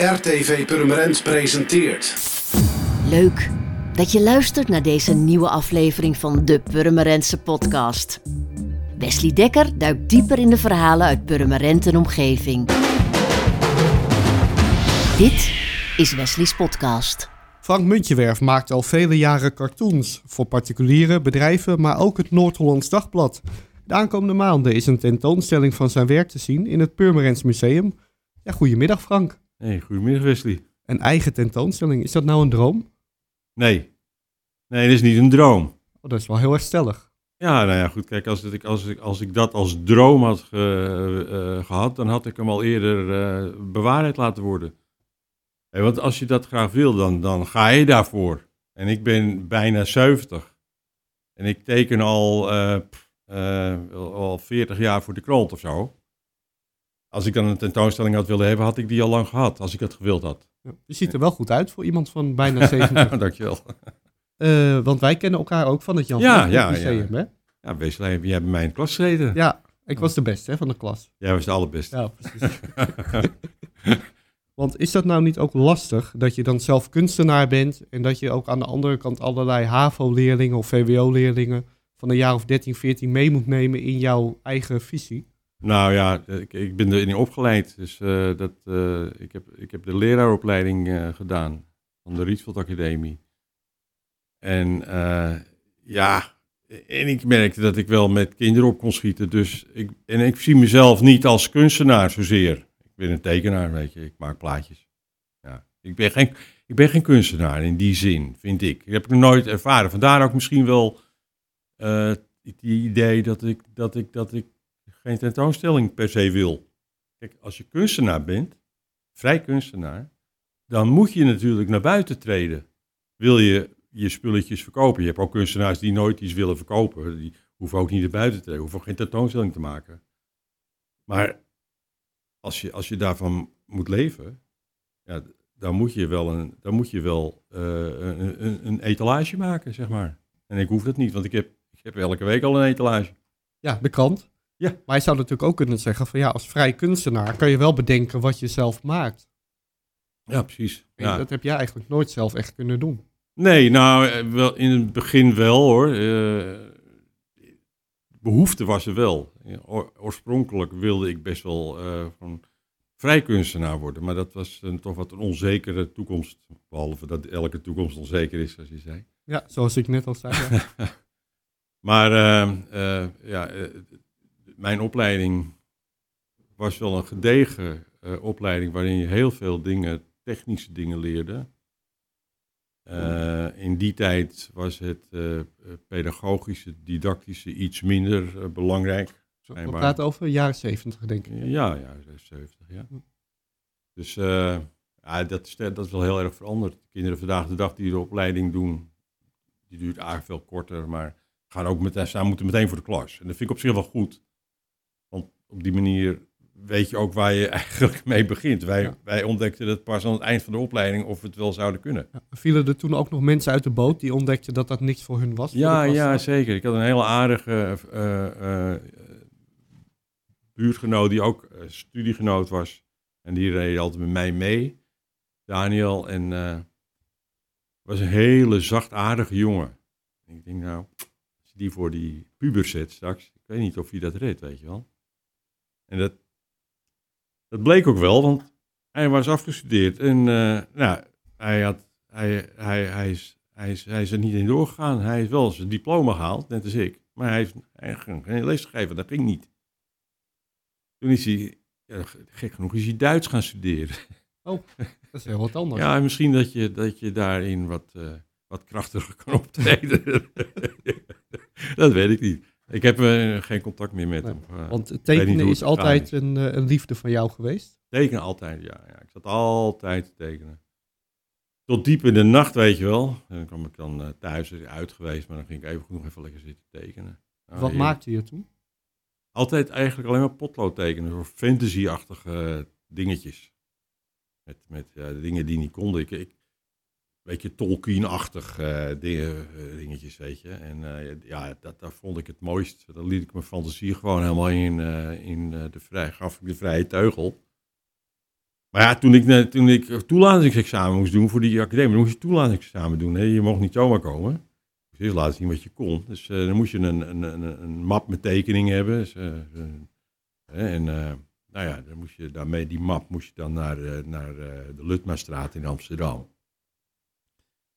RTV Purmerend presenteert. Leuk dat je luistert naar deze nieuwe aflevering van de Purmerendse podcast. Wesley Dekker duikt dieper in de verhalen uit Purmerend en omgeving. Dit is Wesley's podcast. Frank Muntjewerf maakt al vele jaren cartoons voor particuliere bedrijven, maar ook het Noord-Hollands Dagblad. De aankomende maanden is een tentoonstelling van zijn werk te zien in het Purmerends Museum. Ja, goedemiddag Frank. Hey, goedemiddag Wesley. Een eigen tentoonstelling, is dat nou een droom? Nee. Nee, dat is niet een droom. Oh, dat is wel heel erg stellig. Ja, nou ja, goed. Kijk, als, ik, als, ik, als ik dat als droom had ge- eh, gehad, dan had ik hem al eerder eh, bewaarheid laten worden. Hey, want als je dat graag wil, dan, dan ga je daarvoor. En ik ben bijna 70. En ik teken al, eh, pff, eh, al al 40 jaar voor de krant of zo. Als ik dan een tentoonstelling had willen hebben, had ik die al lang gehad, als ik het gewild had. Ja, Je ziet er wel goed uit voor iemand van bijna 70. Dankjewel. Eh, want wij kennen elkaar ook van het Jan Ja, van ja, Museum, hè? Ja, Wesley, jij hebt mij in klas gezeten. Ja, ik was de beste hè, van de klas. Jij was de allerbeste. Ja, precies. Want is dat nou niet ook lastig dat je dan zelf kunstenaar bent en dat je ook aan de andere kant allerlei HAVO-leerlingen of VWO-leerlingen van een jaar of 13, 14 mee moet nemen in jouw eigen visie? Nou ja, ik, ik ben erin opgeleid. Dus eh, dat, eh, ik, heb, ik heb de leraaropleiding eh, gedaan van de Rietveld Academie. En ja, en ik merkte dat ik wel met kinderen op kon schieten. Dus ik, en ik zie mezelf niet als kunstenaar zozeer. Ik ben een tekenaar, weet je. Ik maak plaatjes. Ja, ik, ben geen, ik ben geen kunstenaar in die zin, vind ik. Dat heb ik nog nooit ervaren. Vandaar ook misschien wel die idee dat ik, dat ik, dat ik geen tentoonstelling per se wil. Kijk, als je kunstenaar bent, vrij kunstenaar, dan moet je natuurlijk naar buiten treden. Wil je je spulletjes verkopen? Je hebt ook kunstenaars die nooit iets willen verkopen. Die hoeven ook niet naar buiten te treden, hoeven geen tentoonstelling te maken. Maar als je, als je daarvan moet leven, ja, dan moet je wel, een, dan moet je wel eh, een, een, een etalage maken, zeg maar. En ik hoef dat niet, want ik heb, ik heb elke week al een etalage. Ja, de krant. Ja. Maar je zou natuurlijk ook kunnen zeggen van ja, als vrij kunstenaar kan je wel bedenken wat je zelf maakt. Ja, precies. En Ja. dat heb jij eigenlijk nooit zelf echt kunnen doen. Nee, nou, eh, wel, in het begin wel hoor. Eh, behoefte was er wel. Oorspronkelijk wilde ik best wel eh van vrij kunstenaar worden. Maar dat was een, toch wat een onzekere toekomst. Behalve dat elke toekomst onzeker is, zoals je zei. Ja, zoals ik net al zei. Ja. Maar eh, ja, mijn opleiding was wel een gedegen eh, opleiding waarin je heel veel dingen, technische dingen leerde. Eh, in die tijd was het eh, pedagogische, didactische iets minder belangrijk. Zo, we praten over jaren 70 denk ik. Ja, ja, 70, ja. Dus ja, dat, is, dat is wel heel erg veranderd. De kinderen vandaag de dag die de opleiding doen, die duurt eigenlijk veel korter, maar gaan ook meteen, staan moeten meteen voor de klas. En dat vind ik op zich wel goed. Op die manier weet je ook waar je eigenlijk mee begint. Wij, Ja. wij ontdekten dat pas aan het eind van de opleiding of we het wel zouden kunnen. Ja, vielen er toen ook nog mensen uit de boot die ontdekten dat dat niks voor hun was? voor Ja, ja, klas? zeker. Ik had een hele aardige eh, eh, buurtgenoot die ook eh, studiegenoot was. En die reed altijd met mij mee, Daniel. En eh was een hele zachtaardige jongen. En ik denk nou, als je die voor die puber zet straks, ik weet niet of hij dat redt, weet je wel. En dat, dat bleek ook wel, want hij was afgestudeerd. En eh, nou, hij, had, hij, hij, hij, is, hij, is, hij is er niet in doorgegaan. Hij heeft wel zijn diploma gehaald, net als ik. Maar hij heeft hij ging geen les gegeven, dat ging niet. Toen is hij, ja, gek genoeg, is hij Duits gaan studeren. Dat is heel wat anders. Ja, en misschien dat je, dat je daarin wat, eh, wat krachtiger kan optreden. dat weet ik niet. Ik heb eh, geen contact meer met Nee, hem. Eh, Want tekenen is altijd is. een, eh, een liefde van jou geweest. Tekenen altijd, ja, ja. Ik zat altijd te tekenen. Tot diep in de nacht, weet je wel. En dan kwam ik dan eh, thuis, is uit geweest, maar dan ging ik even nog even lekker zitten tekenen. Nou, Wat maakte je toen? Altijd eigenlijk alleen maar potlood tekenen, soort fantasy-achtige dingetjes. Met, met ja, dingen die niet konden. Ik, ik, weet je, Tolkien-achtig eh, eh, dingetjes, weet je. En eh, ja, dat, dat vond ik het mooist. Dan liet ik mijn fantasie gewoon helemaal in, in de vrij, gaf ik de vrije teugel. Maar ja, toen ik, toen ik toelatingsexamen moest doen voor die academie, moest je toelatingsexamen doen. Hè? Je mocht niet zomaar komen. Je moest eerst laten zien wat je kon. Dus dan moest je een, een, een, een map met tekeningen hebben. Dus, en nou ja, dan moest je daarmee, die map moest je dan naar, naar de Lutmastraat in Amsterdam.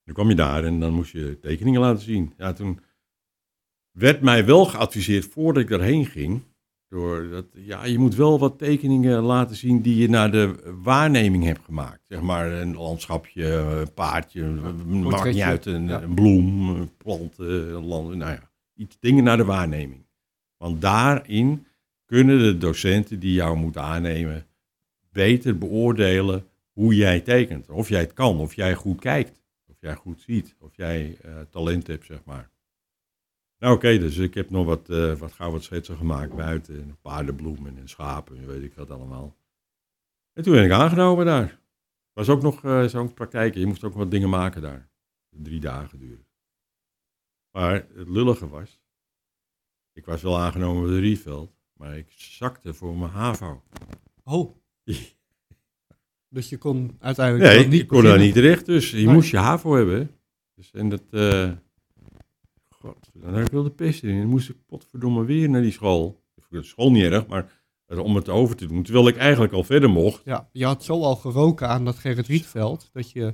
Dan kwam je daar en dan moest je tekeningen laten zien. Ja, toen werd mij wel geadviseerd voordat ik daarheen ging. Door dat, ja, je moet wel wat tekeningen laten zien die je naar de waarneming hebt gemaakt. Zeg maar een landschapje, een paardje, maakt niet uit, een, ja. een bloem, een plant, eh, een land, nou ja, iets dingen naar de waarneming. Want daarin kunnen de docenten die jou moeten aannemen beter beoordelen hoe jij tekent. Of jij het kan, of jij goed kijkt, jij goed ziet, of jij eh, talent hebt, zeg maar. Nou oké, dus ik heb nog wat, eh wat gauw wat schetsen gemaakt buiten. En paardenbloemen en schapen en weet ik wat allemaal. En toen ben ik aangenomen daar. Was ook nog eh, zo'n praktijk. Je moest ook wat dingen maken daar. Drie dagen duren. Maar het lullige was, ik was wel aangenomen bij de Rietveld, maar ik zakte voor mijn HAVO. Oh. Dus je kon uiteindelijk Nee, niet ik kon daar niet terecht, dus je Nee. moest je HAVO hebben. Dus, en dat, eh god, dan had ik wel de pest in. Dan moest ik potverdomme weer naar die school. Ik vond de school niet erg, maar om het over te doen. Terwijl ik eigenlijk al verder mocht. Ja, je had zo al geroken aan dat Gerrit Rietveld, dat je...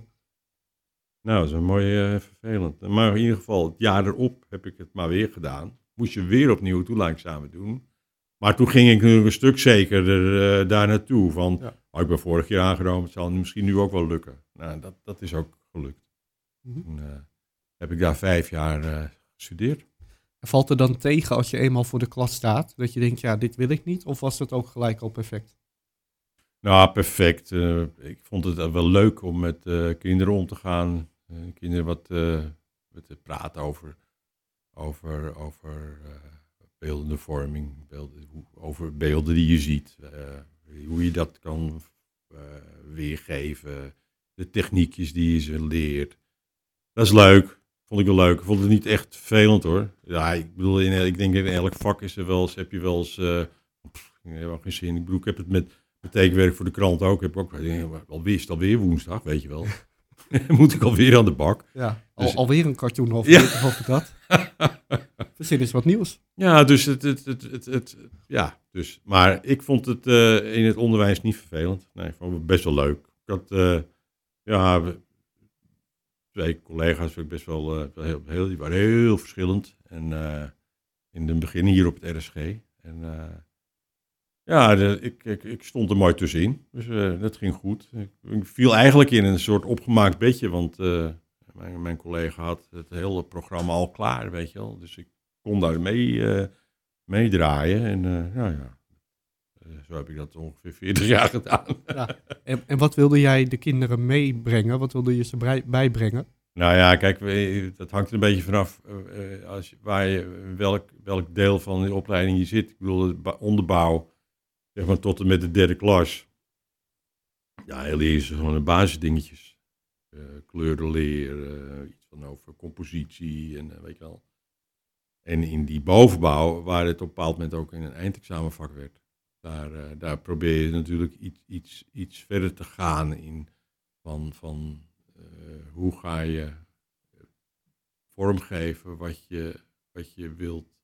Nou, dat is een mooi eh, vervelend. Maar in ieder geval, het jaar erop heb ik het maar weer gedaan. Moest je weer opnieuw toelatingsexamen doen. Maar toen ging ik natuurlijk een stuk zekerder eh, daar naartoe. Van, Ja. oh, ik ben vorig jaar aangenomen, het zal misschien nu ook wel lukken. Nou, dat, dat is ook gelukt. Toen eh, heb ik daar vijf jaar eh, gestudeerd. Valt er dan tegen als je eenmaal voor de klas staat, dat je denkt, ja, dit wil ik niet? Of was dat ook gelijk al perfect? Nou, perfect. Ik vond het wel leuk om met kinderen om te gaan. Kinderen wat met te praten over, over, over beeldende vorming, beelden, over beelden die je ziet. eh, hoe je dat kan eh, weergeven. De techniekjes die je ze leert. Dat is leuk. Vond ik wel leuk. Ik vond het niet echt vervelend hoor. Ja, ik bedoel, in, ik denk in elk vak is er wel eens, heb je wel eens, pff, ik heb wel geen zin. Ik bedoel, ik heb het met, met tekenwerk voor de krant ook. Ik heb ook, ik alweer, is het alweer woensdag, weet je wel. Moet ik alweer aan de bak. Ja, al, Dus- alweer een cartoon over, Ja. of over is wat nieuws. Ja, dus het, het, het, het, ja, dus, maar ik vond het eh, in het onderwijs niet vervelend. Nee, ik vond het best wel leuk. Ik had, eh, ja, we- twee collega's, ik best wel, eh, wel heel, heel, die waren heel verschillend. En in het begin hier op het RSG. En ja, de- ik, ik, ik stond er mooi tussenin. Dus dat ging goed. Ik, viel eigenlijk in een soort opgemaakt bedje, want mijn, mijn collega had het hele programma al klaar, weet je wel. Dus ik kon daar mee, eh, meedraaien. En nou ja, eh, zo heb ik dat ongeveer 40 jaar gedaan. En, en wat wilde jij de kinderen meebrengen? Wat wilde je ze bijbrengen? Nou ja, kijk, dat hangt er een beetje vanaf eh, als waar je, welk, welk deel van de opleiding je zit. Ik bedoel, de onderbouw, zeg maar tot en met de derde klas. Ja, heel eerst gewoon de basisdingetjes. Kleuren leren, iets van over compositie en weet je wel. En in die bovenbouw, waar het op een bepaald moment ook in een eindexamenvak werd, daar, eh, daar probeer je natuurlijk iets, iets, iets verder te gaan in van, van eh, hoe ga je vormgeven wat je, wat je wilt.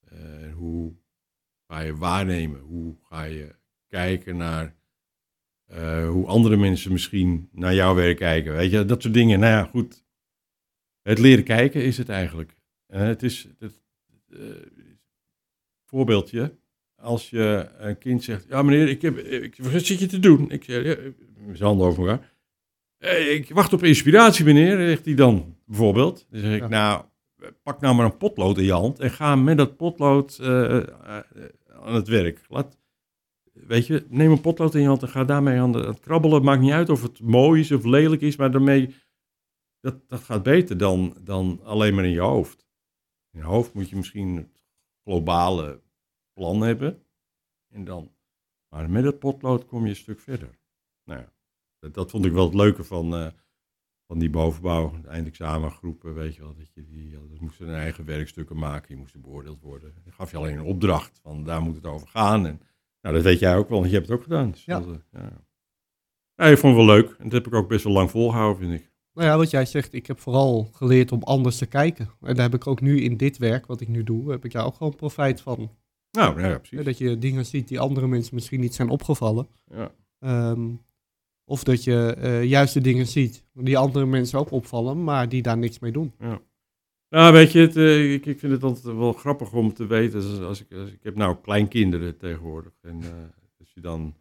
Eh, hoe ga je waarnemen? Hoe ga je kijken naar hoe andere mensen misschien naar jouw werk kijken? Weet je, dat soort dingen. Nou ja, goed. Het leren kijken is het eigenlijk. Eh, het is het, eh, voorbeeldje. Als je een kind zegt, ja meneer, ik heb, ik, wat zit je te doen? Ik zeg, ja, handen over elkaar. "Eh, ik wacht op inspiratie, meneer, zegt hij dan bijvoorbeeld. Dan zeg ik, Ja. nou, pak nou maar een potlood in je hand en ga met dat potlood aan het werk. Laat, weet je, neem een potlood in je hand en ga daarmee aan, de, aan het krabbelen. Maakt niet uit of het mooi is of lelijk is, maar daarmee, dat, dat gaat beter dan, dan alleen maar in je hoofd. In je hoofd moet je misschien het globale plan hebben. En dan, maar met het potlood kom je een stuk verder. Nou ja, dat, dat vond ik wel het leuke van, eh, van die bovenbouw, de eindexamengroepen, weet je wel. Dat je die, dat moesten hun eigen werkstukken maken, die moesten beoordeeld worden. Dan gaf je alleen een opdracht van daar moet het over gaan. En, nou, dat weet jij ook wel, want je hebt het ook gedaan. Dus Ja. dat, eh, ja. Ja, ik vond het wel leuk. En dat heb ik ook best wel lang volgehouden, vind ik. Nou ja, wat jij zegt, ik heb vooral geleerd om anders te kijken. En daar heb ik ook nu in dit werk, wat ik nu doe, heb ik daar ook gewoon profijt van. Nou, ja, ja, precies. Dat je dingen ziet die andere mensen misschien niet zijn opgevallen. Ja. Ehm, of dat je eh, juist de dingen ziet die andere mensen ook opvallen, maar die daar niks mee doen. Nou, weet je, het, eh, ik, ik vind het altijd wel grappig om te weten. Als, als ik, als, ik heb nou kleinkinderen tegenwoordig. En eh, als je dan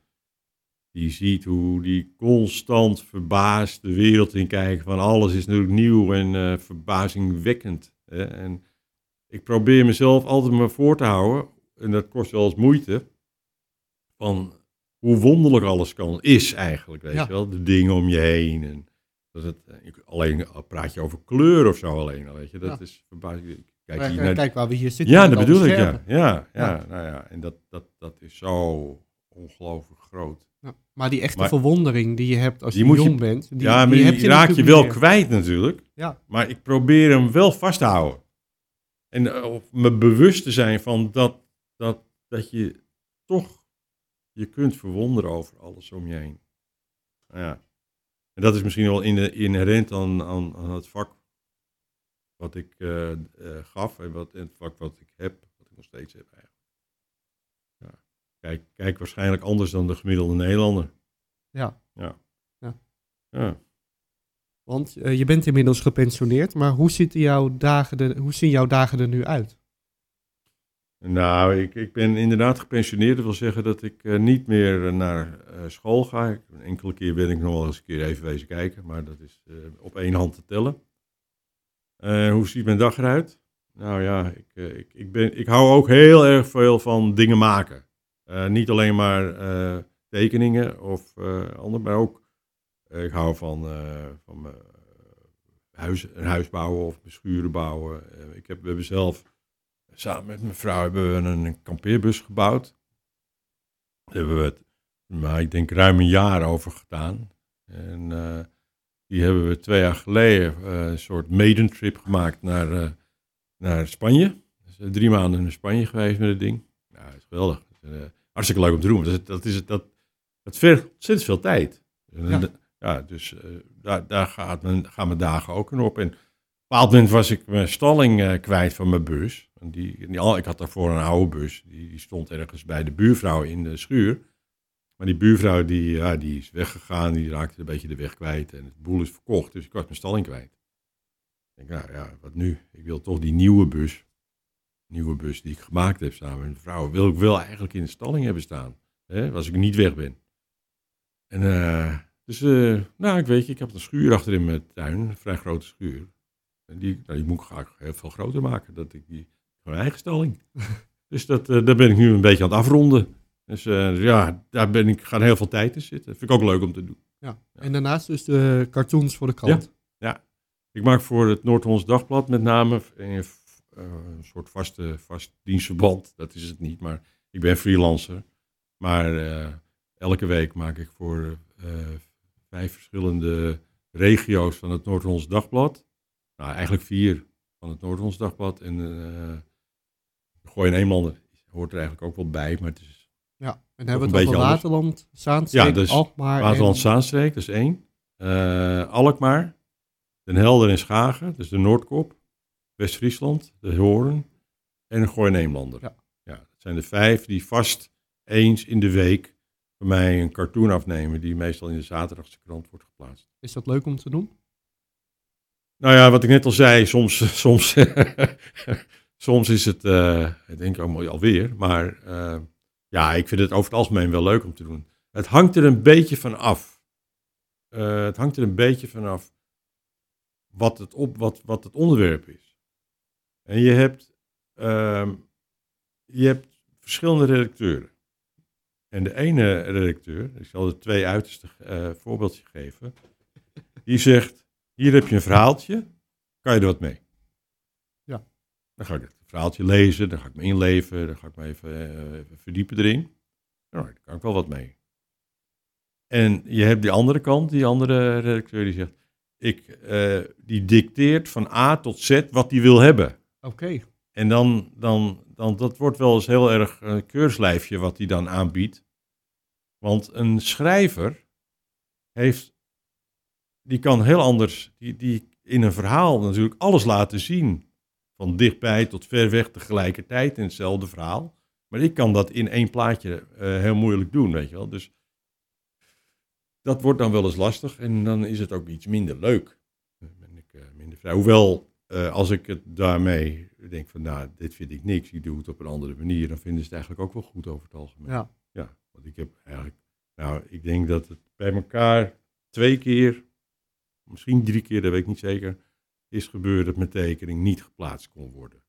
die ziet hoe die constant verbaasd de wereld in kijken. Van alles is natuurlijk nieuw en eh, verbazingwekkend. Hè? En ik probeer mezelf altijd maar voor te houden. En dat kost wel eens moeite. Van hoe wonderlijk alles kan, is eigenlijk. Weet Ja. je wel, de dingen om je heen. En dat het, eh, alleen al praat je over kleur of zo alleen al, weet je. Dat Ja. is verbazing. Kijk eh, naar Kijk waar we hier zitten. ja, dat bedoel ik. Ja, ja, Ja. nou ja. En dat, dat, dat is zo ongelooflijk groot. Maar die echte Maar- verwondering die je hebt als je jong bent, die, ja, maar die je raak je wel meer. kwijt natuurlijk. Ja. Maar ik probeer hem wel vast te houden. En eh, op me bewust te zijn van dat, dat, dat je toch je kunt verwonderen over alles om je heen. Nou Ja. En dat is misschien wel in- inherent aan, aan, aan het vak wat ik eh, eh, gaf en wat, en het vak wat ik heb, wat ik nog steeds heb eigenlijk. Kijk, kijk waarschijnlijk anders dan de gemiddelde Nederlander. Ja. Ja. Ja. ja. Want eh, je bent inmiddels gepensioneerd, maar hoe, zitten jouw dagen er, hoe zien jouw dagen er nu uit? Nou, ik, ik ben inderdaad gepensioneerd. Dat wil zeggen dat ik eh, niet meer eh, naar school ga. Ik, een enkele keer ben ik nog wel eens een keer even wezen kijken, maar dat is op één hand te tellen. Hoe ziet mijn dag eruit? Nou ja, ik, ik, ik, ben, ik hou ook heel erg veel van dingen maken. Eh, niet alleen maar eh, tekeningen of eh ander, maar ook ik hou van, van huis, een huis bouwen of schuren bouwen. Ik heb, we hebben zelf Samen met mijn vrouw hebben we een kampeerbus gebouwd. Daar hebben we het, maar ik denk ruim een jaar over gedaan. En die hebben we twee jaar geleden een soort maiden trip gemaakt naar, eh, naar Spanje. Dus, drie maanden in Spanje geweest met het ding. Dat is geweldig. Hartstikke leuk om te doen. Dat, is- dat, is, het- dat, dat vergt ontzettend veel tijd. Ja. ja, dus eh, daar, daar gaat mijn, gaan mijn dagen ook in op. En op een bepaald moment was ik mijn stalling eh, kwijt van mijn bus. En die, die, al- ik had daarvoor een oude bus. Die, die stond ergens bij de buurvrouw in de schuur. Maar die buurvrouw die, ja, die is weggegaan. Die raakte een beetje de weg kwijt. En het boel is verkocht. Dus ik was mijn stalling kwijt. Ik denk, nou ja, wat nu? Ik wil toch die nieuwe bus. Nieuwe bus die ik gemaakt heb samen met mijn vrouw. Wil ik wel eigenlijk in de stalling hebben staan. Hè, als ik niet weg ben. En eh, dus, eh, nou, ik weet je, ik heb een schuur achter in mijn tuin. Een vrij grote schuur. En die, nou, die moet ik graag heel veel groter maken. Dat ik die, mijn eigen stalling. dus dat, eh, daar ben ik nu een beetje aan het afronden. Dus eh, ja, daar ben ik, gaan heel veel tijd in zitten. Vind ik ook leuk om te doen. Ja. En daarnaast dus de cartoons voor de krant. Ik maak voor het Noord-Hollands Dagblad met name een, eh, een soort vaste, vast dienstverband. Dat is het niet, maar ik ben freelancer. Maar eh, elke week maak ik voor eh, vijf verschillende regio's van het Noord-Hollands Dagblad. Nou, eigenlijk vier van het Noord-Hollands Dagblad. En uh, Gooi en Eemlander hoort er eigenlijk ook wel bij, maar het is Ja, en hebben we het over. Waterland, Zaanstreek, Ja, dus Alkmaar Waterland en... Zaanstreek, dat is één. Alkmaar, Den Helder en Schagen, dus de Noordkop. West-Friesland, de Hoorn en Gooi en Eemlander. Ja. ja, dat zijn de vijf die vast eens in de week bij mij een cartoon afnemen die meestal in de zaterdagse krant wordt geplaatst. Is dat leuk om te doen? Nou ja, wat ik net al zei, soms, soms, soms is het, eh, ik denk ook alweer, maar eh, ja, ik vind het over het algemeen wel leuk om te doen. Het hangt er een beetje van af. Eh, het hangt er een beetje van af wat het, op, wat, wat het onderwerp is. En je hebt, ehm, je hebt verschillende redacteuren. En de ene redacteur, ik zal er twee uiterste eh voorbeeldjes geven, die zegt, hier heb je een verhaaltje, kan je er wat mee? Ja. Dan ga ik het verhaaltje lezen, dan ga ik me inleven, dan ga ik me even, eh, even verdiepen erin. Nou, daar kan ik wel wat mee. En je hebt die andere kant, die andere redacteur die zegt, ik, eh, die dicteert van A tot Z wat hij wil hebben. Oké. En dan, dan, dan, dat wordt wel eens heel erg een keurslijfje wat hij dan aanbiedt. Want een schrijver heeft, die kan heel anders, die, die in een verhaal natuurlijk alles laten zien. Van dichtbij tot ver weg tegelijkertijd in hetzelfde verhaal. Maar ik kan dat in één plaatje eh, heel moeilijk doen, weet je wel. Dus dat wordt dan wel eens lastig en dan is het ook iets minder leuk. Ik eh, minder vrij. Hoewel, eh, als ik het daarmee denk van, nou, dit vind ik niks, ik doe het op een andere manier, dan vinden ze het eigenlijk ook wel goed over het algemeen. Ja. Ja, want ik heb eigenlijk, nou, ik denk dat het bij elkaar twee keer, misschien drie keer, dat weet ik niet zeker, is gebeurd dat mijn tekening niet geplaatst kon worden.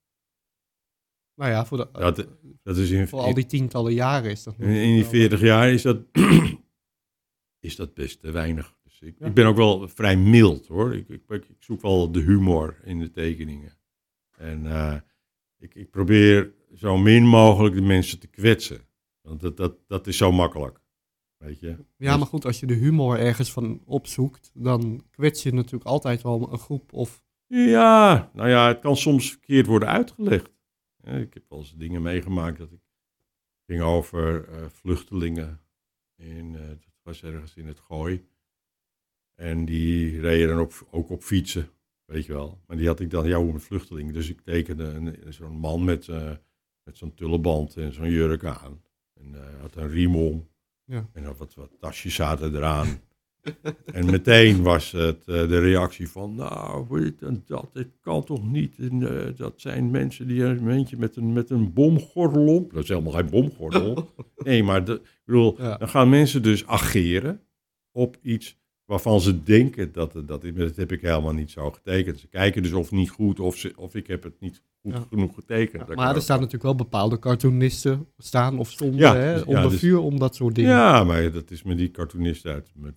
Nou ja, voor, de, Dat, dat is in, voor al die tientallen jaren is dat in, in die 40 jaar is dat, is dat best te weinig. Dus ik, Ja. ik ben ook wel vrij mild hoor. Ik, ik, ik zoek wel de humor in de tekeningen. En eh, ik, ik probeer zo min mogelijk de mensen te kwetsen. Want dat, dat, dat is zo makkelijk. Weet je? Ja, maar goed, als je de humor ergens van opzoekt, dan kwets je natuurlijk altijd wel een groep of... Ja, nou ja, het kan soms verkeerd worden uitgelegd. Ik heb wel eens dingen meegemaakt dat ik ging over eh, vluchtelingen. In, eh, dat was ergens in het Gooi. En die reden dan ook, ook op fietsen, weet je wel. Maar die had ik dan, ja, hoe een vluchteling. Dus ik tekende een- zo'n man met, eh, met zo'n tulleband en zo'n jurk aan. En eh, had een riem om. Ja. En had wat, wat tasjes zaten eraan. En meteen was het eh, de reactie van, nou, dit en dat, dit kan toch niet. En, dat zijn mensen die een eentje met een, met een bomgordel op. Dat is helemaal geen bomgordel. nee, maar de, ik bedoel, Ja. dan gaan mensen dus ageren op iets waarvan ze denken dat het dat is. Maar dat heb ik helemaal niet zo getekend. Ze kijken dus of niet goed, of, ze, of ik heb het niet goed Ja. genoeg getekend. Maar er ook. staan natuurlijk wel bepaalde cartoonisten staan of stonden Ja, hè, dus- onder dus- vuur om dat soort dingen. Ja, maar dat is met die cartoonist uit, met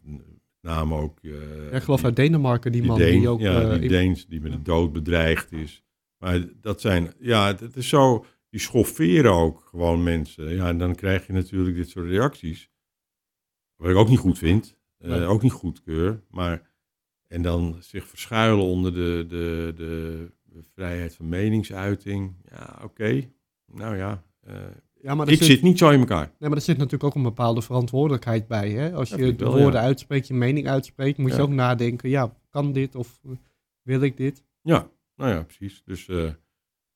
name ook... Ja, ik geloof uit Denemarken, die, man Deen, die ook... ja, eh, die Deens die met de dood bedreigd is. Maar dat zijn, ja, het is zo, die schofferen ook gewoon mensen. Ja, en dan krijg je natuurlijk dit soort reacties. Wat ik ook niet goed vind, Nee. ook niet goedkeur. Maar, en dan zich verschuilen onder de, de, de vrijheid van meningsuiting. Ja, oké. Nou ja, eh, ja, maar ik zit, zit niet zo in elkaar. Nee, maar er zit natuurlijk ook een bepaalde verantwoordelijkheid bij. Hè? Als Dat je de wel, woorden ja. uitspreekt, je mening uitspreekt, moet je ook nadenken, ja, kan dit of eh, wil ik dit? Ja, nou ja, precies. Dus eh,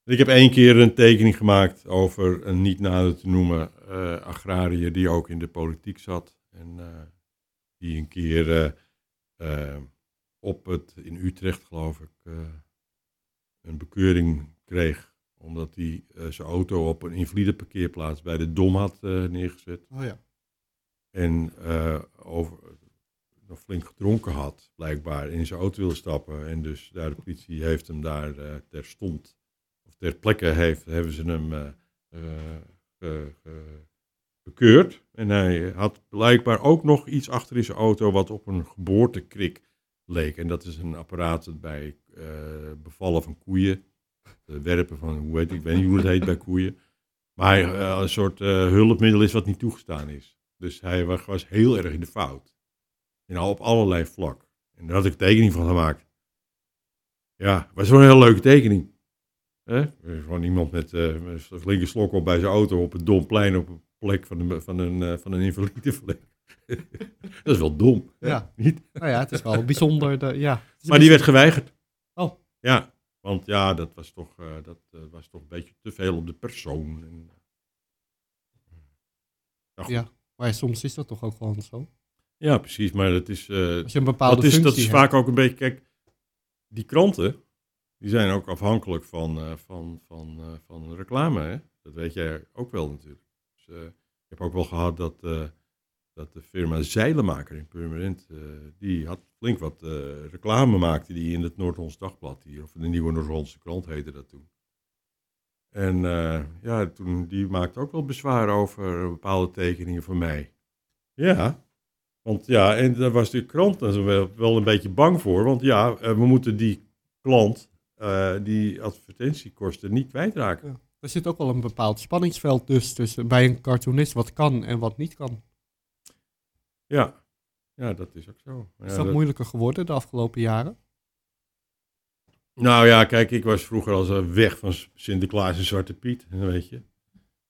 ik heb één keer een tekening gemaakt over een niet nader te noemen eh, agrariër die ook in de politiek zat. En eh, die een keer eh, eh, op het, in Utrecht geloof ik, eh, een bekeuring kreeg. Omdat hij zijn auto op een invalide parkeerplaats bij de Dom had neergezet. Oh ja. En over, nog flink gedronken had, blijkbaar, in zijn auto wilde stappen. En dus daar de politie heeft hem daar terstond, of ter plekke heeft, hebben ze hem bekeurd. En hij had blijkbaar ook nog iets achter in zijn auto wat op een geboortekrik leek. En dat is een apparaat dat bij eh, bevallen van koeien, de werpen van, hoe heet, ik weet niet hoe het heet bij koeien. Maar eh, een soort eh, hulpmiddel is wat niet toegestaan is. Dus hij wa- was heel erg in de fout. En al op allerlei vlak. En daar had ik tekening van gemaakt. Ja, was wel een hele leuke tekening. Hè? Gewoon iemand met, met een flinke slok op bij zijn auto op het domplein op een plek van een, van een, eh, van een invalide plek. dat is wel dom. Ja. Niet? Nou ja, het is wel bijzonder. De, ja. Maar die werd geweigerd. Oh. Ja, want ja, dat was toch, eh, dat, eh, was toch een beetje te veel op de persoon. En, ja, maar soms is dat toch ook gewoon zo. ja, precies. Maar dat is, Als je een bepaalde dat is, dat is vaak ook een beetje, kijk, die kranten, die zijn ook afhankelijk van, van, van, van reclame. Hè? Dat weet jij ook wel natuurlijk. Eh, ik heb ook wel gehad dat, eh, dat de firma Zeilenmaker in Purmerend, eh, die had flink wat reclame maakte die in het Noord-Hollands Dagblad hier, of de Nieuwe Noord-Hollandse Krant heette dat toen. En ja, toen, die maakte ook wel bezwaar over bepaalde tekeningen van mij. Ja, want ja, en daar was de krant wel, wel een beetje bang voor. Want ja, we moeten die klant, die advertentiekosten niet kwijtraken. Er zit ook wel een bepaald spanningsveld dus tussen bij een cartoonist wat kan en wat niet kan. Ja, ja dat is ook zo. Is Ja, dat dat- moeilijker geworden de afgelopen jaren? Nou ja, kijk, ik was vroeger al weg van Sinterklaas en Zwarte Piet, weet je.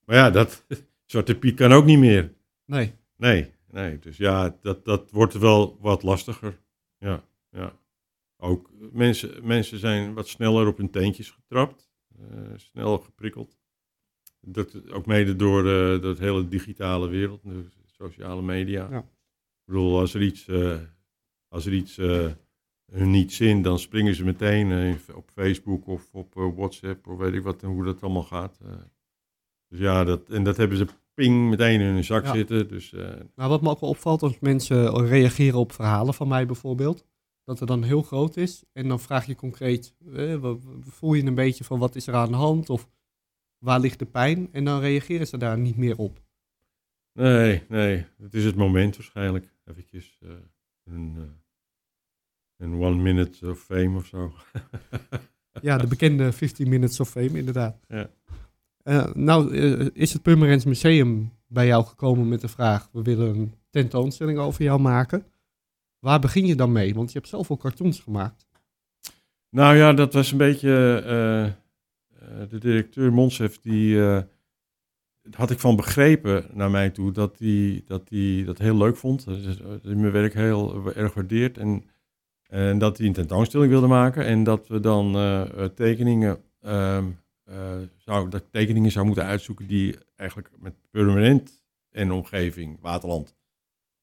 Maar ja, dat, Zwarte Piet kan ook niet meer. Nee. Nee, nee. Dus ja, dat, dat wordt wel wat lastiger. Ja, ja. Ook mensen, mensen zijn wat sneller op hun teentjes getrapt. Uh, snel geprikkeld. Dat, ook mede door uh, de hele digitale wereld, de sociale media. Ja. Ik bedoel, als er iets, uh, als er iets hun niet zin, dan springen ze meteen op Facebook of op WhatsApp of weet ik wat en hoe dat allemaal gaat. dus ja, dat, en dat hebben ze ping meteen in hun zak Ja. zitten. Dus Nou, wat me ook wel opvalt als mensen reageren op verhalen van mij bijvoorbeeld, dat er dan heel groot is en dan vraag je concreet, eh, voel je een beetje van wat is er aan de hand of waar ligt de pijn en dan reageren ze daar niet meer op. Nee, nee. Het is het moment waarschijnlijk. Eventjes eh, een, eh, een one minute of fame of zo. Ja, de bekende 15 Minutes of Fame, inderdaad. Ja. Nou, is het Purmerends Museum bij jou gekomen met de vraag, we willen een tentoonstelling over jou maken. Waar begin je dan mee? Want je hebt al cartoons gemaakt. Nou ja, dat was een beetje eh, eh, de directeur Monsef, die eh, had ik van begrepen naar mij toe dat hij dat, die dat heel leuk vond. Is- dat hij mijn werk heel erg waardeert en, en dat hij een tentoonstelling wilde maken en dat we dan tekeningen, ehm, eh, zou, dat tekeningen zou moeten uitzoeken die eigenlijk met Purmerend en omgeving, Waterland,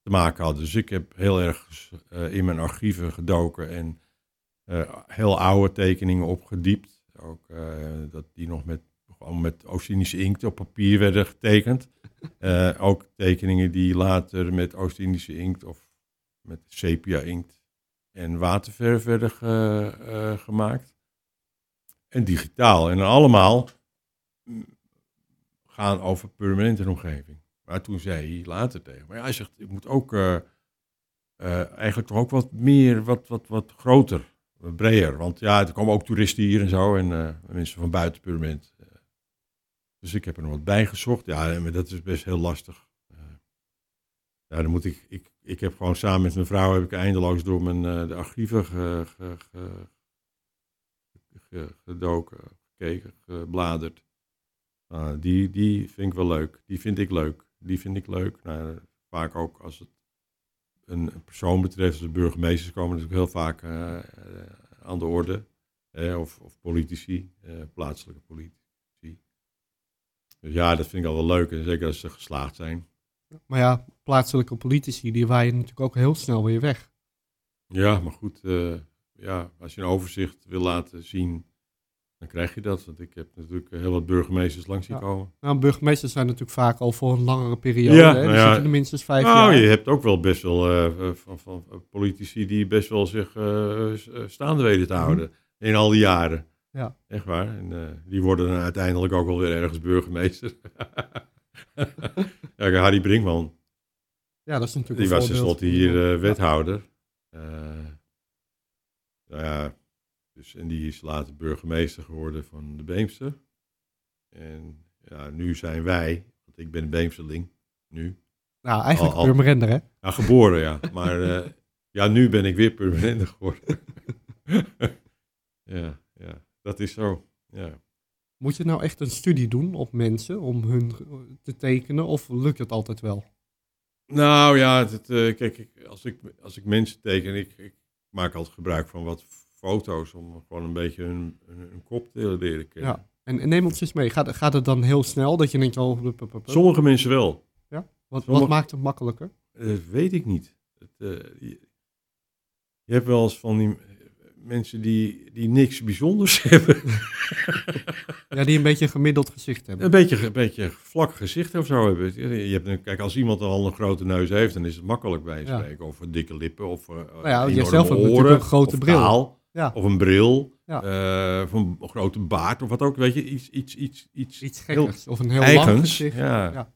te maken hadden. Dus ik heb heel erg eh, in mijn archieven gedoken en eh, heel oude tekeningen opgediept. Ook eh, dat die nog met, gewoon met Oost-Indische inkt op papier werden getekend. Ook tekeningen die later met Oost-Indische inkt of met sepia inkt en waterverf werden ge- gemaakt. En digitaal. En allemaal mm, gaan over permanente omgeving. Maar toen zei hij later tegen me, ja, hij zegt, ik moet ook eh, eh, eigenlijk toch ook wat meer, wat, wat, wat groter, wat breder. Want ja, er komen ook toeristen hier en zo en eh, mensen van buiten. Eh, dus ik heb er nog wat bij gezocht. Ja, maar dat is best heel lastig. Ja, dan moet ik, ik, ik heb gewoon samen met mijn vrouw heb ik eindeloos door mijn de archieven ge- ge- gedoken, gekeken, gebladerd. Ah, die, die vind ik wel leuk. Die vind ik leuk. Die vind ik leuk. Nou, vaak ook als het een, persoon betreft, als de burgemeesters komen natuurlijk heel vaak eh, eh, aan de orde. Eh, of, of politici, eh, plaatselijke politici. Dus ja, dat vind ik al wel leuk. En zeker als ze geslaagd zijn. Maar ja, plaatselijke politici, die waaien natuurlijk ook heel snel weer weg. Ja, maar goed. ja, als je een overzicht wil laten zien, dan krijg je dat. Want ik heb natuurlijk heel wat burgemeesters langs zien Ja. komen. Nou, burgemeesters zijn natuurlijk vaak al voor een langere periode. Ja, hè? Nou ja. zitten er minstens vijf nou, jaar. je hebt ook wel best wel eh, eh, van, van eh, politici die best wel zich eh, eh, staande weten te Mhm. houden. In al die jaren. Ja. Echt waar. En eh, die worden dan uiteindelijk ook wel weer ergens burgemeester. ja, Harry Brinkman, Ja, dat is natuurlijk die was voorbeeld. tenslotte hier eh, wethouder. Eh, nou ja, dus, en die is later burgemeester geworden van de Beemster. En ja, nu zijn wij, want ik ben een Beemsterling, nu. Nou, eigenlijk Al- al- Purmerender, hè? Ja, geboren, ja. Maar eh, ja, nu ben ik weer permanent geworden. ja, ja, dat is zo. Ja. Moet je nou echt een studie doen op mensen om hun te tekenen? Of lukt het altijd wel? Nou ja, het, eh, kijk, als, ik, als ik mensen teken, ik, ik maak altijd gebruik van wat foto's om gewoon een beetje hun, hun, kop te leren kennen. Ja. En, en neem ons eens mee. Gaat, gaat het dan heel snel dat je denkt, oh, hup, hup, hup. Sommige mensen wel. wat, wat sommige- maakt het makkelijker? Dat weet ik niet. Het, eh, je, je hebt wel eens van die eh, mensen die, die niks bijzonders hebben. Ja, die een beetje een gemiddeld gezicht hebben. Een beetje, een beetje vlak gezicht of zo hebben. Je hebt een, kijk, als iemand al een grote neus heeft, dan is het makkelijk bij je Ja. spreken. Of dikke lippen, of uh, Nou ja, jijzelf hebt natuurlijk een grote bril. Ja. Of een bril, Ja. eh, of een grote baard, of wat ook. Weet je, iets, iets, iets, iets, Iets heel gekkers. Of een heel lang gezicht. Ja. Ja.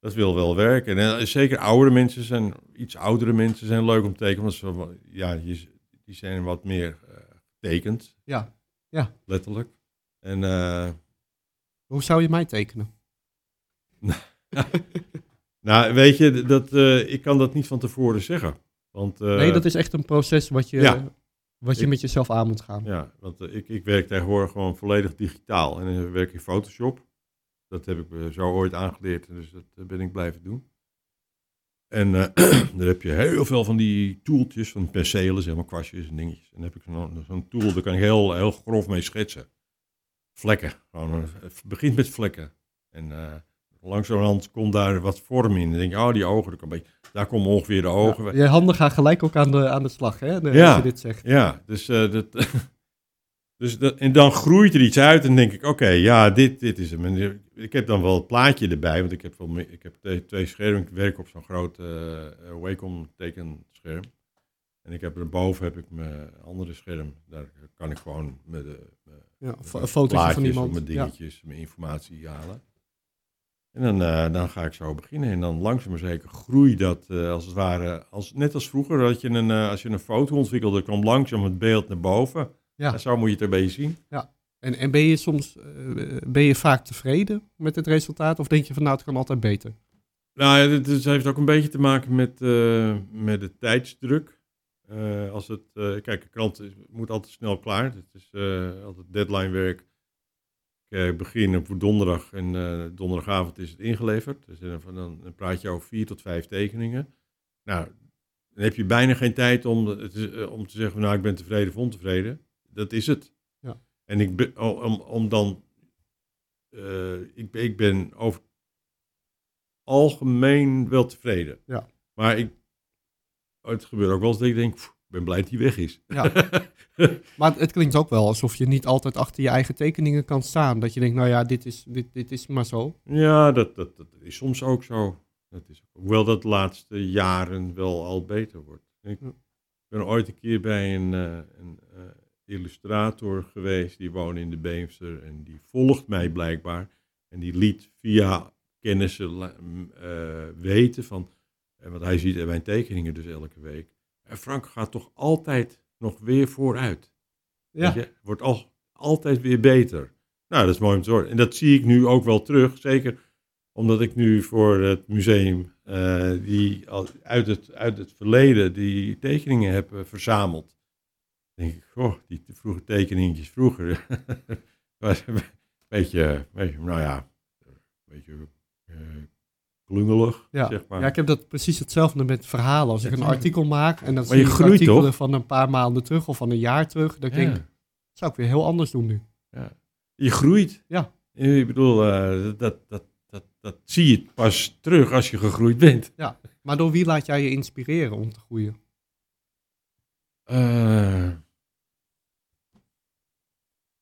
Dat wil wel werken. En eh, zeker oudere mensen zijn, iets oudere mensen zijn leuk om te tekenen. Want ze, ja, je- die zijn wat meer eh getekend, Ja. letterlijk. En eh, Hoe zou je mij tekenen? nou, weet je, dat, eh, ik kan dat niet van tevoren zeggen. Want, eh, nee, dat is echt een proces wat je, ja. Wat je met jezelf aan moet gaan. Ja, want eh, ik, ik werk tegenwoordig gewoon volledig digitaal. En dan werk ik in Photoshop. Dat heb ik me zo ooit aangeleerd, dus dat eh, ben ik blijven doen. En eh daar heb je heel veel van die toeltjes, van penselen, zeg maar, kwastjes en dingetjes. En dan heb ik zo'n tool, daar kan ik heel, heel grof mee schetsen. Vlekken, gewoon, eh, het begint met vlekken. En eh langzamerhand komt daar wat vorm in. Dan denk je, oh, die ogen, daar, kan daar komen ongeveer de ogen. Ja, je handen gaan gelijk ook aan de, aan de slag, hè? Ja. Als je dit zegt. Ja, dus, eh, dat, dus dat, en dan groeit er iets uit en denk ik, oké, ja, dit, dit is hem. En ik heb dan wel het plaatje erbij, want ik heb, wel, ik heb twee, schermen. Ik werk op zo'n groot eh eh, Wacom tekenscherm. En ik heb erboven heb ik mijn andere scherm. Daar kan ik gewoon met de Ja, een fo- een fotootje van plaatjes iemand. of mijn Ja. dingetjes, mijn informatie halen. En dan, eh, dan ga ik zo beginnen. En dan langzaam maar zeker groeit dat eh, als het ware, als, net als vroeger, dat je een, eh, als je een foto ontwikkelde, kwam langzaam het beeld naar boven. Ja. En zo moet je het beetje zien. En, en ben je soms ben je vaak tevreden met het resultaat? Of denk je van nou, het kan altijd beter? Nou, ja, het, het heeft ook een beetje te maken met, met de tijdsdruk. Als het, kijk, een krant moet altijd snel klaar. Het is altijd deadline werk. Ik eh, begin op donderdag en eh, donderdagavond is het ingeleverd. Dus dan, dan, praat je over vier tot vijf tekeningen. Nou, dan heb je bijna geen tijd om, eh, om te zeggen, nou, ik ben tevreden of ontevreden. Dat is het. Ja. En ik ben, om, om, dan, eh, ik, ben- ik ben over algemeen wel tevreden. Ja. Maar ik, het gebeurt ook wel eens dat ik denk, "Pff, ik ben blij dat hij weg is. Ja. Maar het, klinkt ook wel alsof je niet altijd achter je eigen tekeningen kan staan. Dat je denkt, nou ja, dit is, dit, dit is maar zo. Ja, dat, dat, dat is soms ook zo. Dat is, hoewel dat de laatste jaren wel al beter wordt. Ik ben ooit een keer bij een, eh, een eh, illustrator geweest, die woonde in de Beemster en die volgt mij blijkbaar. En die liet via kennissen eh, weten van, want hij ziet mijn tekeningen dus elke week. En Frank gaat toch altijd nog weer vooruit. Ja, je, wordt al, altijd weer beter. Nou, dat is mooi om te horen. En dat zie ik nu ook wel terug. Zeker omdat ik nu voor het museum eh, die uit, het, uit het verleden die tekeningen heb eh, verzameld. Dan denk ik, goh, die vroege tekeningetjes vroeger. was een beetje, beetje, nou ja, een beetje eh, klungelig, ja. zeg maar. ja, ik heb dat precies hetzelfde met verhalen. Als ik een artikel maak en dan Maar zie je ik groeit artikelen toch? van een paar maanden terug of van een jaar terug. Ik Ja. denk, dat zou ik weer heel anders doen nu. Je groeit. Ja. Ik bedoel, eh, dat, dat, dat, dat, zie je pas terug als je gegroeid bent. Maar door wie laat jij je inspireren om te groeien? Eh,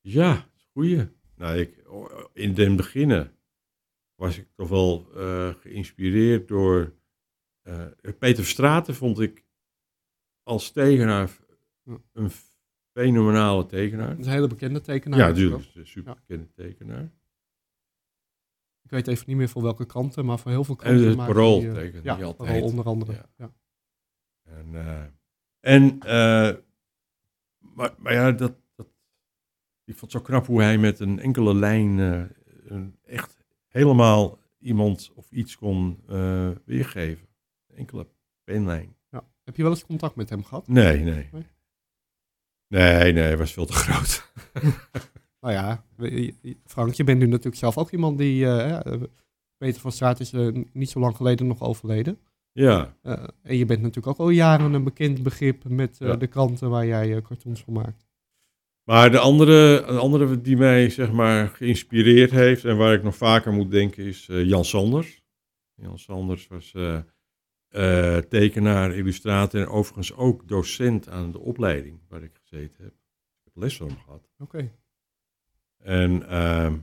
ja, goeie. Nou, ik, in den beginnen was ik toch wel eh, geïnspireerd door eh, Peter Straten vond ik als tekenaar een fenomenale tekenaar. Dat is een hele bekende tekenaar. ja, natuurlijk een super bekende tekenaar. Ik weet even niet meer voor welke kranten, maar voor heel veel En kranten. het maakt parool eh, tekende Ja, die altijd. Parool onder andere. Ja. Ja. En, en maar, maar ja, dat, dat, ik vond het zo knap hoe hij met een enkele lijn een echt helemaal iemand of iets kon eh, weergeven. Een enkele penlijn. Ja. Heb je wel eens contact met hem gehad? Nee, nee. Nee? Nee, nee, hij was veel te groot. Nou ja, Frank, je bent nu natuurlijk zelf ook iemand die... eh, eh, Peter van Straat is niet zo lang geleden nog overleden. Ja, en je bent natuurlijk ook al jaren een bekend begrip met Ja. de kranten waar jij cartoons van maakt. Maar de andere, de andere die mij zeg maar geïnspireerd heeft en waar ik nog vaker moet denken is eh, Jan Sanders. Jan Sanders was eh, eh, tekenaar, illustrator en overigens ook docent aan de opleiding waar ik gezeten heb. Ik heb les van hem gehad. Oké. En ehm,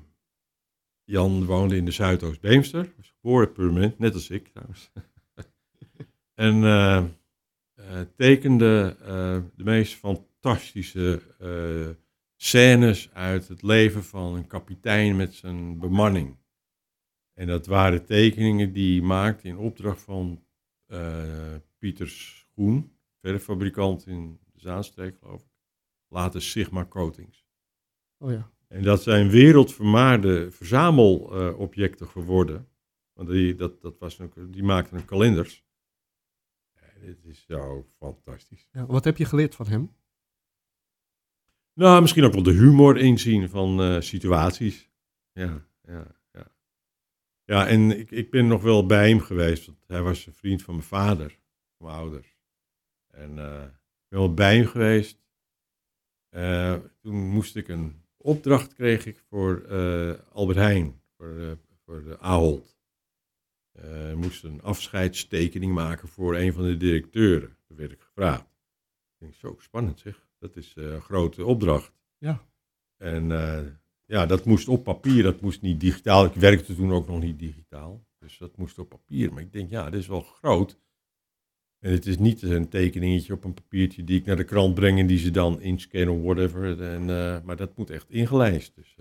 Jan woonde in de Zuidoost-Beemster. Was geboren permanent, net als ik trouwens. en eh, eh, tekende de meest fantastische eh, scènes uit het leven van een kapitein met zijn bemanning. En dat waren tekeningen die hij maakte in opdracht van eh, Pieter Schoen, verffabrikant in de Zaanstreek geloof ik. Later Sigma Coatings. Oh ja. En dat zijn wereldvermaarde verzamelobjecten geworden. Want die, dat, dat was een, die maakten een kalenders. Ja, dit is zo fantastisch. ja. Wat heb je geleerd van hem? Nou, misschien ook wel de humor inzien van eh, situaties. Ja, ja, ja. Ja, en ik, ik ben nog wel bij hem geweest, want hij was een vriend van mijn vader, van mijn ouders. En eh, ik ben wel bij hem geweest. Eh, toen moest ik een opdracht kreeg ik voor Albert Heijn, voor, voor de Ahold. Ik moest een afscheidstekening maken voor een van de directeuren. Dat werd ik gevraagd. Ik denk, zo spannend zeg. Dat is eh, een grote opdracht. Ja. En eh, ja, dat moest op papier, dat moest niet digitaal. Ik werkte toen ook nog niet digitaal. Dus dat moest op papier. Maar ik denk, ja, dit is wel groot. En het is niet een tekeningetje op een papiertje die ik naar de krant breng en die ze dan inscannen of whatever. En, eh, maar dat moet echt ingelijst. Dus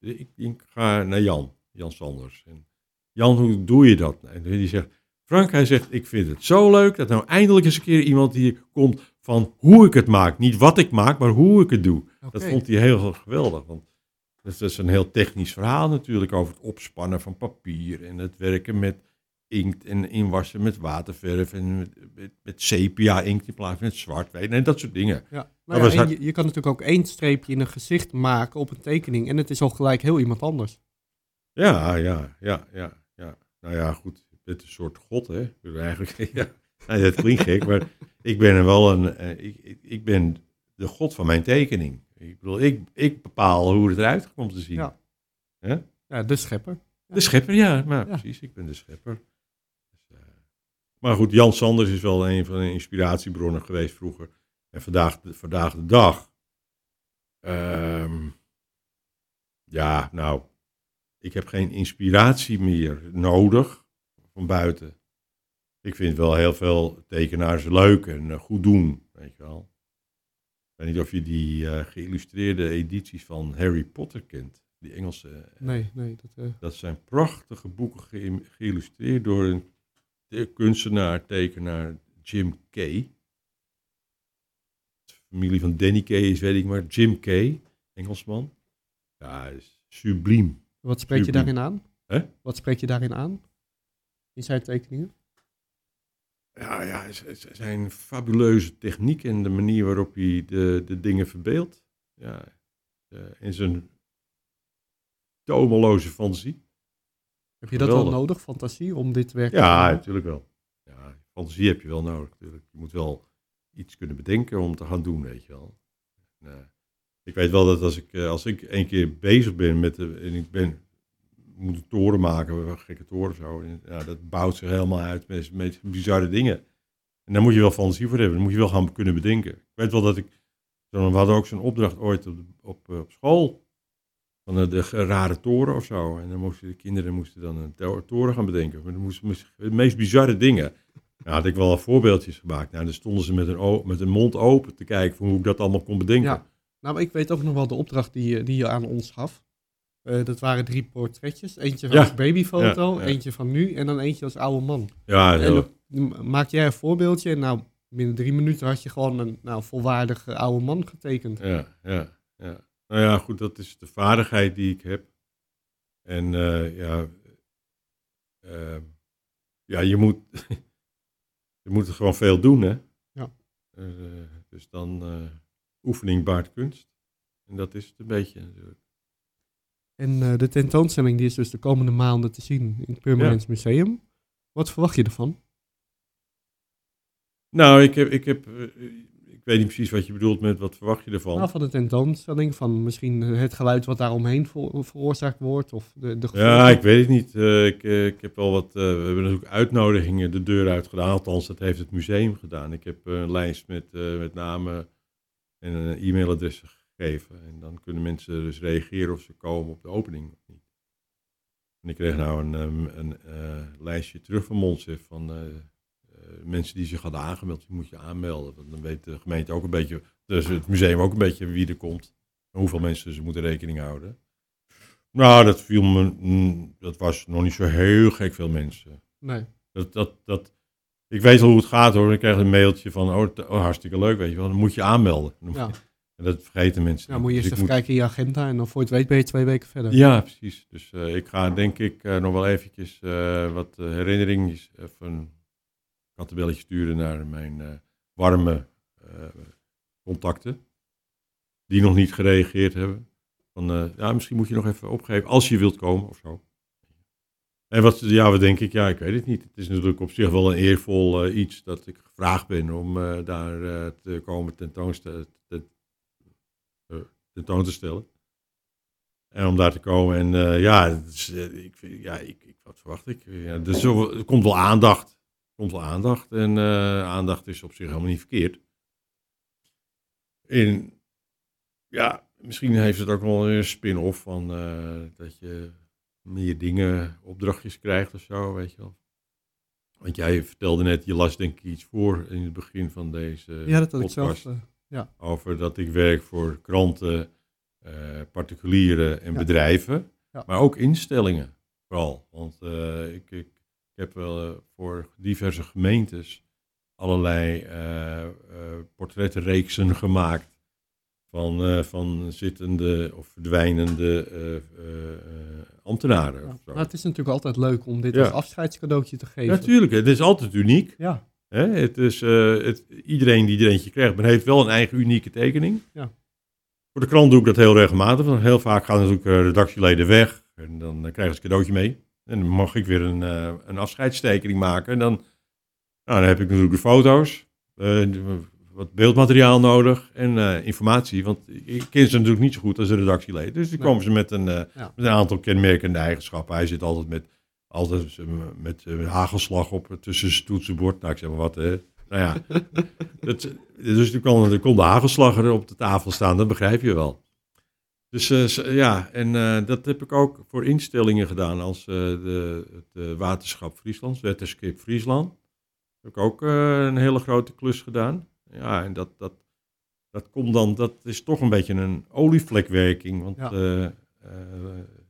ik, ik, ik ga naar Jan, Jan Sanders. En Jan, hoe doe je dat? En die zegt, Frank, hij zegt, ik vind het zo leuk dat nou eindelijk eens een keer iemand hier komt van hoe ik het maak. Niet wat ik maak, maar hoe ik het doe. Dat vond hij heel geweldig. Want dat is een heel technisch verhaal natuurlijk over het opspannen van papier en het werken met inkt en inwassen met waterverf en met, met, met sepia inkt in plaats van met zwart en dat soort dingen. Ja. Nou ja, hard- je, je kan natuurlijk ook één streepje in een gezicht maken op een tekening. En het is al gelijk heel iemand anders. Ja, ja, ja, ja, ja. Nou ja, goed. Je bent een soort god, hè? Eigenlijk, ja. Nee, dat klinkt gek, maar ik ben er wel een... eh, ik, ik, ben de god van mijn tekening. Ik bedoel, ik, ik bepaal hoe het eruit komt te zien. Ja. De schepper. De schepper, ja, maar Ja. precies, ik ben de schepper. Dus, eh, maar goed, Jan Sanders is wel een van de inspiratiebronnen geweest vroeger. En vandaag, de- vandaag de dag. ehm, ja, nou, ik heb geen inspiratie meer nodig van buiten. Ik vind wel heel veel tekenaars leuk en eh, goed doen, weet je wel. Ik weet niet of je die eh, geïllustreerde edities van Harry Potter kent. Die Engelse eh, Nee, nee. Dat, dat zijn prachtige boeken ge- geïllustreerd door een te- kunstenaar, tekenaar Jim Kay. De familie van Danny Kay is, weet ik maar, Jim Kay, Engelsman. Ja, is subliem. wat spreek je daarin aan? Hè? Wat spreek je daarin aan? In zijn tekeningen? Ja, ja, zijn fabuleuze techniek en de manier waarop hij de, de dingen verbeeldt. Ja, in zijn tomeloze fantasie. Heb je dat wel nodig, fantasie, om dit werk te Ja, maken? natuurlijk wel. Ja, fantasie heb je wel nodig natuurlijk. Je moet wel iets kunnen bedenken om te gaan doen, weet je wel. En, eh, ik weet wel dat als ik, eh, als ik een keer bezig ben met de, en ik ben, moet een toren maken, gekke toren zo. Ja, dat bouwt zich helemaal uit met, met bizarre dingen. En daar moet je wel fantasie voor hebben. Dan moet je wel gaan kunnen bedenken. Ik weet wel dat ik, we hadden ook zo'n opdracht ooit op, op, eh, op school. Van de, rare toren of zo. En dan moesten de kinderen moesten dan een to- toren gaan bedenken. Maar dan moesten de meest bizarre dingen. Nou, had ik wel voorbeeldjes gemaakt. Nou, dan stonden ze met o- met een mond open te kijken van hoe ik dat allemaal kon bedenken. Ja. Nou, ik weet ook nog wel de opdracht die, je- die je aan ons gaf. Eh, dat waren drie portretjes. Eentje van Ja. als babyfoto, Ja, ja. eentje van nu en dan eentje als oude man. Ja, En dan maak jij een voorbeeldje en nou, binnen drie minuten had je gewoon een nou, volwaardige oude man getekend. Ja, ja, ja. Nou ja, goed, dat is de vaardigheid die ik heb. En eh, ja, eh, ja, je moet, je moet er gewoon veel doen, hè. Ja. Eh, dus dan eh, oefening baart kunst. En dat is het een beetje natuurlijk. En eh, de tentoonstelling die is dus de komende maanden te zien in het Permanent Museum. Wat verwacht je ervan? Nou, ik heb, ik heb, eh, ik weet niet precies wat je bedoelt met wat verwacht je ervan. Nou, van de tentoonstelling, van misschien eh, het geluid wat daaromheen ver- veroorzaakt wordt. Of de, de Ja, ik weet het niet. Ik, ik heb wel wat. we hebben natuurlijk uitnodigingen de deur uit gedaan. Althans, dat heeft het museum gedaan. Ik heb een lijst met, eh, met namen en een e-mailadressen gegeven. En dan kunnen mensen dus reageren of ze komen op de opening of niet. En ik kreeg nou een, ehm, een eh, lijstje terug van Monsef van eh, eh, mensen die zich hadden aangemeld. Die moet je aanmelden. Want dan weet de gemeente ook een beetje, dus het museum ook een beetje wie er komt. En hoeveel mensen ze moeten rekening houden. Nou, dat viel me, mm, dat was nog niet zo heel gek veel mensen. Nee. Dat, dat, dat, ik weet wel hoe het gaat hoor. Ik krijg een mailtje van, oh, oh, hartstikke leuk, weet je wel. Dan moet je aanmelden. Ja. En dat vergeten mensen. Nou, niet. moet je Dus eerst even kijken in je agenda en dan voor je het weet ben je twee weken verder. Ja, precies. Dus eh, ik ga denk ik eh, nog wel eventjes eh, wat uh, herinneringen, even een kattenbelletje sturen naar mijn warme contacten. Die nog niet gereageerd hebben. Van, ja, misschien moet je nog even opgeven als je wilt komen of zo. En wat, ja, wat denk ik? Ja, ik weet het niet. Het is natuurlijk op zich wel een eervol iets dat ik gevraagd ben om daar te komen tentoonste- te, eh, tentoon te stellen. En om daar te komen. En eh, ja, eh, ik, ja ik, ik, wat verwacht ik? Ja, er, zo- er komt wel aandacht. Er komt wel aandacht. En eh, aandacht is op zich helemaal niet verkeerd. En ja, misschien heeft het ook wel een spin-off van dat je meer dingen, opdrachtjes krijgt of zo, weet je wel. Want jij vertelde net, je las denk ik iets voor in het begin van deze Ja, dat had ik podcast zelf. Eh, over dat ik werk voor kranten, eh, particulieren en Ja. bedrijven, Ja. maar ook instellingen vooral. Want eh, ik, ik, ik heb wel eh, voor diverse gemeentes allerlei portrettenreeksen gemaakt van, van zittende of verdwijnende ambtenaren. ja. Maar het is natuurlijk altijd leuk om dit Ja. als afscheidscadeautje te geven. Natuurlijk, het is altijd uniek. Ja, Hè? Het is, eh, het, iedereen die er eentje krijgt, maar heeft wel een eigen unieke tekening. Ja. Voor de krant doe ik dat heel regelmatig. Want heel vaak gaan natuurlijk eh, redactieleden weg. En dan eh, krijgen ze een cadeautje mee. En dan mag ik weer een, eh, een afscheidstekening maken. En dan, nou, dan heb ik natuurlijk de foto's. wat beeldmateriaal nodig. En informatie. Want ik ken ze natuurlijk niet zo goed als de redactieleden. Dus die Nee. komen ze met een, Ja. met een aantal kenmerkende eigenschappen. Hij zit altijd met altijd eh, met eh, hagelslag op tussen zijn toetsenbord. Nou, ik zeg maar wat. hè. nou ja, dat, dus er kon, er kon de hagelslag er op de tafel staan, dat begrijp je wel. Dus eh, ja, en eh, dat heb ik ook voor instellingen gedaan als eh, de, het eh, waterschap Friesland, Wetterskip Friesland. Heb ik ook eh, een hele grote klus gedaan. Ja, en dat, dat, dat komt dan, dat is toch een beetje een olievlekwerking. Want Ja.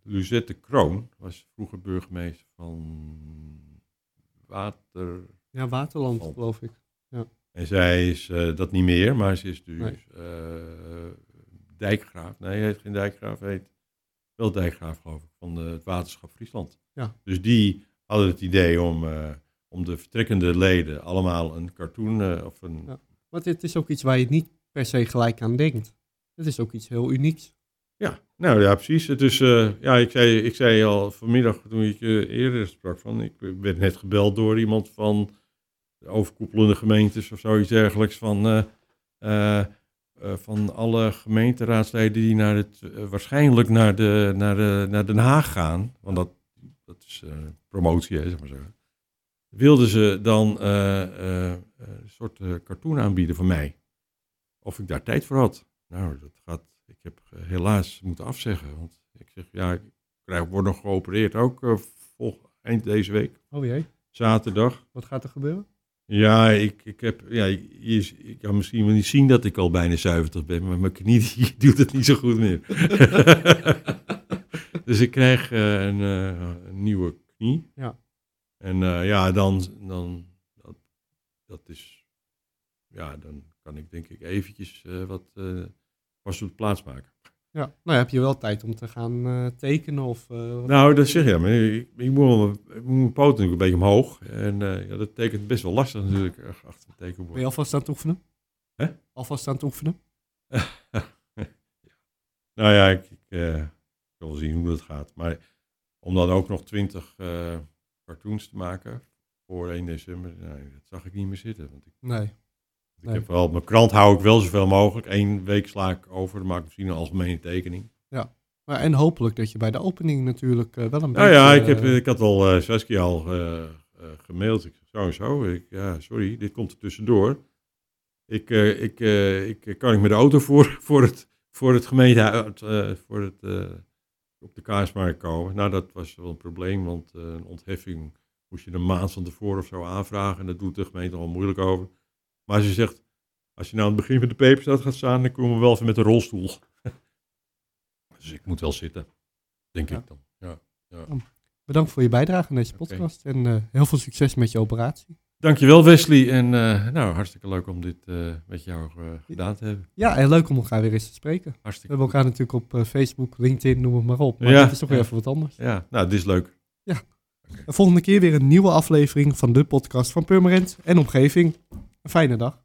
Luzette Kroon was vroeger burgemeester van Water. ja Waterland Land. geloof ik. En zij is eh, dat niet meer, maar ze is dus Nee. eh, dijkgraaf. Nee, hij heet geen dijkgraaf, hij heet wel dijkgraaf geloof ik, van de, het waterschap Friesland. Ja. Dus die hadden het idee om, eh, om de vertrekkende leden allemaal een cartoon of een... Ja. Maar het is ook iets waar je niet per se gelijk aan denkt. Het is ook iets heel unieks. Ja, nou ja, precies. Eh, ja, ik zei, ik zei al vanmiddag toen ik je eerder sprak van, ik werd net gebeld door iemand van de overkoepelende gemeentes of zoiets dergelijks van, eh, eh, eh, van alle gemeenteraadsleden die naar het, eh, waarschijnlijk naar, de, naar, de, naar Den Haag gaan, want dat, dat is eh, promotie, hè, zeg maar zo. Wilden ze dan eh, eh, een soort eh, cartoon aanbieden van mij? Of ik daar tijd voor had? Nou, dat gaat, ik heb eh, helaas moeten afzeggen. Want ik zeg, ja, ik krijg, word nog geopereerd ook volg, eind deze week, Oh jee, zaterdag. wat gaat er gebeuren? Ja, ik, ik heb, ja, je, kan misschien wel niet zien dat ik al bijna 70 ben, maar mijn knie die doet het niet zo goed meer. dus ik krijg eh, een, een nieuwe knie. Ja. En ja, dan, dan dat, dat is, ja, dan kan ik denk ik eventjes wat de plaats maken. Ja, nou ja, heb je wel tijd om te gaan eh, tekenen of... eh, Nou, dat zeg je, maar ik, ik, moet, ik moet mijn poten natuurlijk een beetje omhoog. En eh, ja, dat tekent best wel lastig natuurlijk achter een tekenbord. ben je alvast aan het oefenen? Hè? Alvast aan het oefenen? Nou ja, ik, ik wil wel zien hoe dat gaat. Maar om dan ook nog twintig cartoons te maken voor 1 december, nou, dat zag ik niet meer zitten. Want ik, Nee. Ik heb mijn krant hou ik wel zoveel mogelijk. Eén week sla ik over, dan maak ik misschien een algemene tekening. Maar, en hopelijk dat je bij de opening natuurlijk eh, wel een Nou beetje... ja, ik, heb, eh, ik had al uh, Saskia al eh, eh, gemaild. Ik, zo en zo. Ik, ja, sorry, dit komt er tussendoor. Ik, ik, ik kan ik met de auto voor, voor het, voor het gemeentehuis, eh, voor het, op de kaarsmarkt komen. Nou, dat was wel een probleem, want een ontheffing moest je een maand van tevoren of zo aanvragen. En dat doet de gemeente al moeilijk over. Maar ze zegt, als je nou aan het begin van de peperstraat gaat staan, dan komen we wel even met een rolstoel. dus ik moet wel zitten, denk Ja. ik dan. Ja. Bedankt voor je bijdrage aan deze podcast. En eh, heel veel succes met je operatie. Dankjewel Wesley en eh, nou, hartstikke leuk om dit eh, met jou gedaan te hebben. Ja, en leuk om elkaar weer eens te spreken. We Hartstikke hebben elkaar natuurlijk op Facebook, LinkedIn, noem het maar op. Maar Ja, dit is toch weer ja. even wat anders. Ja, nou, dit is leuk. De volgende keer weer een nieuwe aflevering van de podcast van Purmerend en omgeving. Een fijne dag.